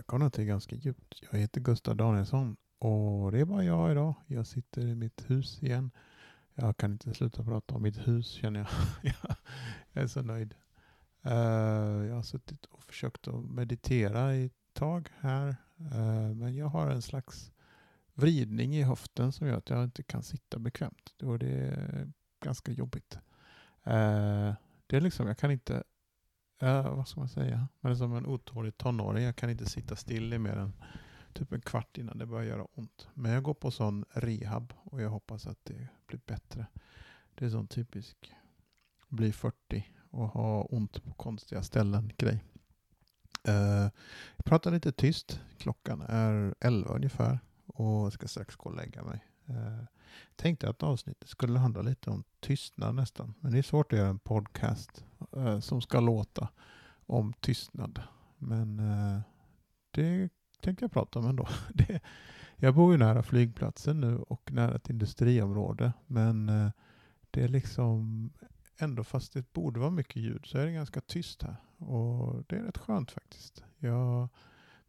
välkomna till Ganska djupt. Jag heter Gustav Danielsson och det är bara jag idag. Jag sitter i mitt hus igen. Jag kan inte sluta prata om mitt hus känner jag. jag är så nöjd. Eh, jag har suttit och försökt att meditera i ett tag här. Eh, men jag har en slags vridning i höften som gör att jag inte kan sitta bekvämt. Och det är ganska jobbigt. Eh, det är liksom, jag kan inte uh, vad ska man säga? Man är som en otålig tonåring. Jag kan inte sitta still i mer än typ en kvart innan det börjar göra ont. Men jag går på sån rehab och jag hoppas att det blir bättre. Det är sån typisk bli 40 och ha ont på konstiga ställen grej. Uh, jag pratar lite tyst. Klockan är 11 ungefär och jag ska strax gå och lägga mig. Uh, tänkte att avsnittet skulle handla lite om tystnad nästan. Men det är svårt att göra en podcast eh, som ska låta om tystnad. Men eh, det tänkte jag prata om ändå. det, jag bor ju nära flygplatsen nu och nära ett industriområde. Men det är liksom ändå fast det borde vara mycket ljud så är det ganska tyst här. Och det är rätt skönt faktiskt. Jag,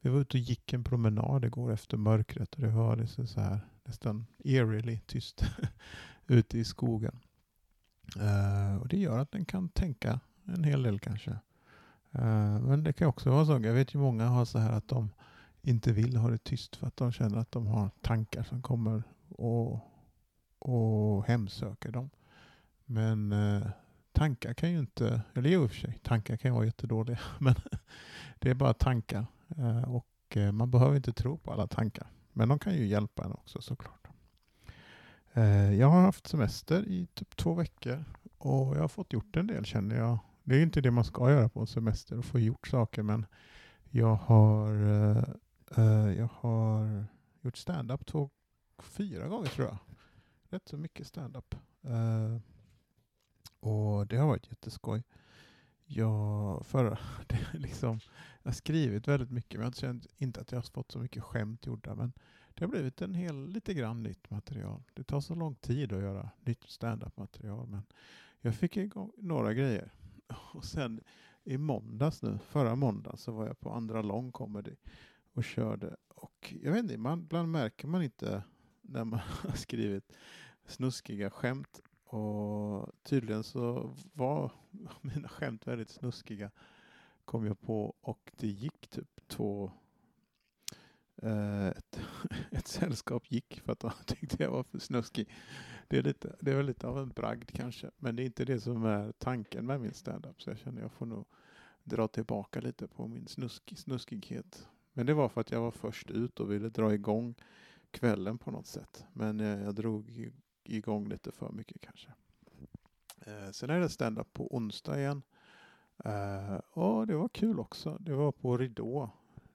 vi var ute och gick en promenad igår efter mörkret och det var liksom så här nästan eerily tyst ute i skogen. Uh, och det gör att den kan tänka en hel del kanske. Uh, men det kan också vara så. Jag vet ju många har så här att de inte vill ha det tyst för att de känner att de har tankar som kommer och, och hemsöker dem. Men uh, tankar kan ju inte, eller i och för sig, tankar kan ju vara jättedåliga. Men det är bara tankar. Eh, och eh, man behöver inte tro på alla tankar. Men de kan ju hjälpa en också såklart. Eh, jag har haft semester i typ två veckor och jag har fått gjort en del känner jag. Det är inte det man ska göra på en semester att få gjort saker men jag har, jag har gjort stand-up två, fyra gånger tror jag. Rätt så mycket stand-up. Och det har varit jätteskoj. Jag, för, det liksom, jag har skrivit väldigt mycket, men jag känner inte att jag har fått så mycket skämt gjorda. Men det har blivit en hel, lite grann nytt material. Det tar så lång tid att göra nytt standup-material. Men jag fick igång några grejer. Och sen i måndags nu, förra måndagen, så var jag på andra lång comedy och körde. Och jag vet inte, man, ibland märker man inte när man har skrivit snuskiga skämt och tydligen så var mina skämt väldigt snuskiga kom jag på och det gick typ två eh, ett, ett sällskap gick för att de tyckte jag var för snuskig. Det är, lite, det är väl lite av en bragd kanske, men det är inte det som är tanken med min standup. Så jag känner jag får nog dra tillbaka lite på min snusk, snuskighet. Men det var för att jag var först ut och ville dra igång kvällen på något sätt. Men jag, jag drog igång lite för mycket kanske. Eh, sen är det stand-up på onsdag igen. Eh, och det var kul också. Det var på Ridå.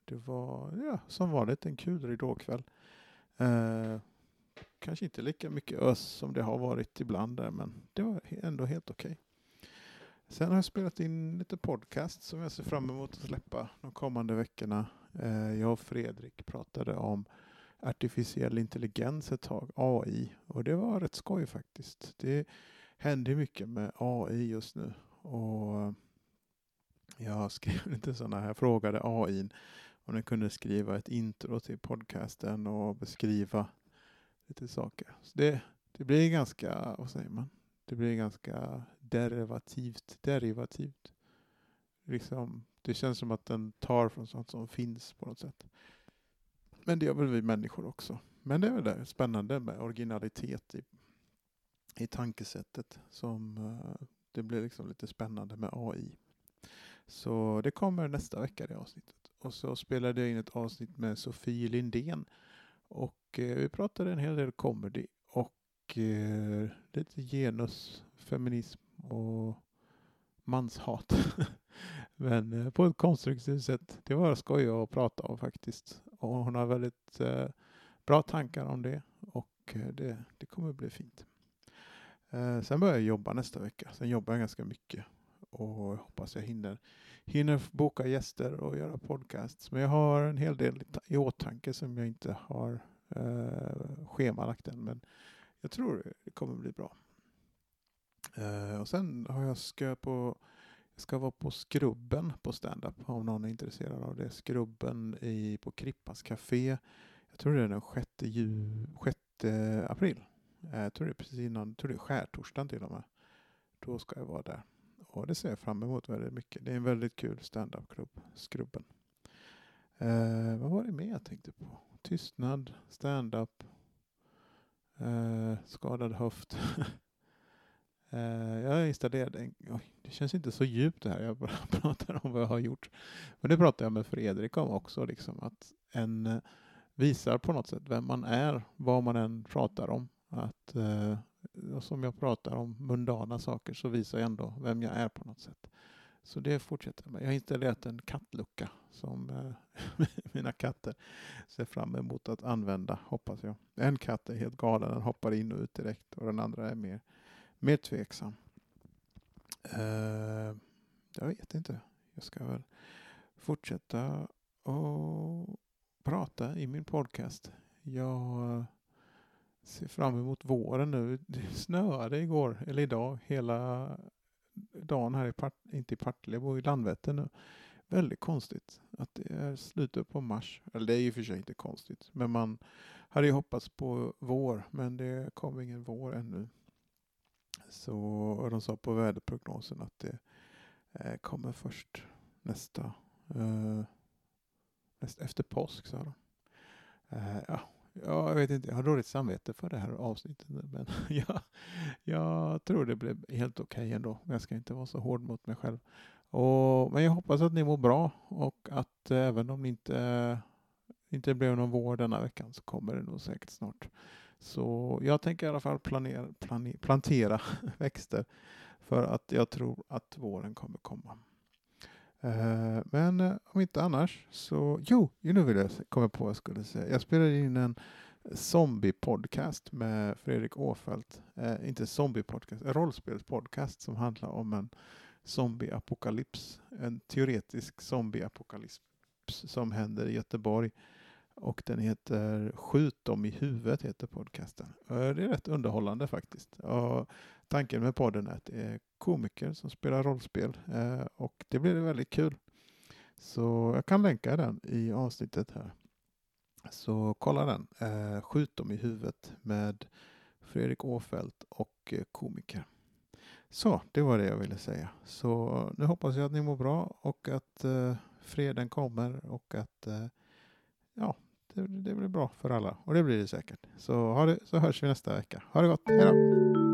Det var ja, som vanligt en kul ridåkväll. Eh, kanske inte lika mycket ös som det har varit ibland där, men det var ändå helt okej. Okay. Sen har jag spelat in lite podcast som jag ser fram emot att släppa de kommande veckorna. Eh, jag och Fredrik pratade om artificiell intelligens ett tag, AI, och det var rätt skoj faktiskt. Det händer mycket med AI just nu och jag skrev lite sådana här, frågade AI om den kunde skriva ett intro till podcasten och beskriva lite saker. Så det, det blir ganska, vad säger man? Det blir ganska derivativt. derivativt. Liksom, det känns som att den tar från sånt som finns på något sätt. Men det gör väl vi människor också. Men det är väl det spännande med originalitet i, i tankesättet. Som uh, det blir liksom lite spännande med AI. Så det kommer nästa vecka det avsnittet. Och så spelade jag in ett avsnitt med Sofie Lindén. Och uh, vi pratade en hel del comedy och uh, lite genus, feminism och manshat. Men eh, på ett konstruktivt sätt. Det var skoj att prata om faktiskt. Och hon har väldigt eh, bra tankar om det och eh, det, det kommer bli fint. Eh, sen börjar jag jobba nästa vecka. Sen jobbar jag ganska mycket och jag hoppas jag hinner, hinner boka gäster och göra podcasts. Men jag har en hel del i åtanke som jag inte har eh, schemalagt än. Men jag tror det kommer bli bra. Eh, och sen har jag ska på ska vara på Skrubben på stand-up om någon är intresserad av det. Skrubben i, på Krippas Café. Jag tror det är den 6, ju, 6 april. Eh, jag tror det är precis innan, tror det är skärtorsdagen till och med. Då ska jag vara där. Och det ser jag fram emot väldigt mycket. Det är en väldigt kul stand-up-klubb, Skrubben. Eh, vad var det mer jag tänkte på? Tystnad, stand-up, eh, skadad höft. eh, jag installerade en, oj, det känns inte så djupt det här jag bara pratar om vad jag har gjort. Men det pratade jag med Fredrik om också, liksom, att en eh, visar på något sätt vem man är, vad man än pratar om. Att, eh, som jag pratar om mundana saker så visar jag ändå vem jag är på något sätt. Så det fortsätter jag med. Jag har installerat en kattlucka som eh, mina katter ser fram emot att använda, hoppas jag. En katt är helt galen, den hoppar in och ut direkt och den andra är mer, mer tveksam. Uh, jag vet inte. Jag ska väl fortsätta och prata i min podcast. Jag ser fram emot våren nu. Det snöade igår, eller idag, hela dagen här i, Part, inte i Partille, jag bor i Landvetter nu. Väldigt konstigt att det är slutet på mars. Eller det är ju för sig inte konstigt, men man hade ju hoppats på vår, men det kom ingen vår ännu. Så och de sa på väderprognosen att det eh, kommer först nästa, eh, näst, efter påsk, sa de. Eh, ja, Ja, jag vet inte, jag har dåligt samvete för det här avsnittet. Men jag, jag tror det blev helt okej okay ändå. Jag ska inte vara så hård mot mig själv. Och, men jag hoppas att ni mår bra och att eh, även om det inte, inte blev någon vår denna veckan så kommer det nog säkert snart. Så jag tänker i alla fall planera, planera, plantera växter för att jag tror att våren kommer komma. Eh, men eh, om inte annars så, jo, nu vill jag komma på vad jag skulle säga. Jag spelade in en zombie-podcast med Fredrik Åfeldt. Eh, inte zombie-podcast, en rollspelspodcast som handlar om en zombie-apokalyps. En teoretisk zombie-apokalyps som händer i Göteborg. Och den heter Skjut dem i huvudet, heter podcasten. Det är rätt underhållande faktiskt. Och tanken med podden är att det är komiker som spelar rollspel eh, och det blir väldigt kul. Så jag kan länka den i avsnittet här. Så kolla den. Eh, Skjut dem i huvudet med Fredrik Åfeldt och eh, komiker. Så, det var det jag ville säga. Så nu hoppas jag att ni mår bra och att freden kommer och att ja, det, det blir bra för alla. Och det blir det säkert. Så, ha det, så hörs vi nästa vecka. Ha det gott. Hej då!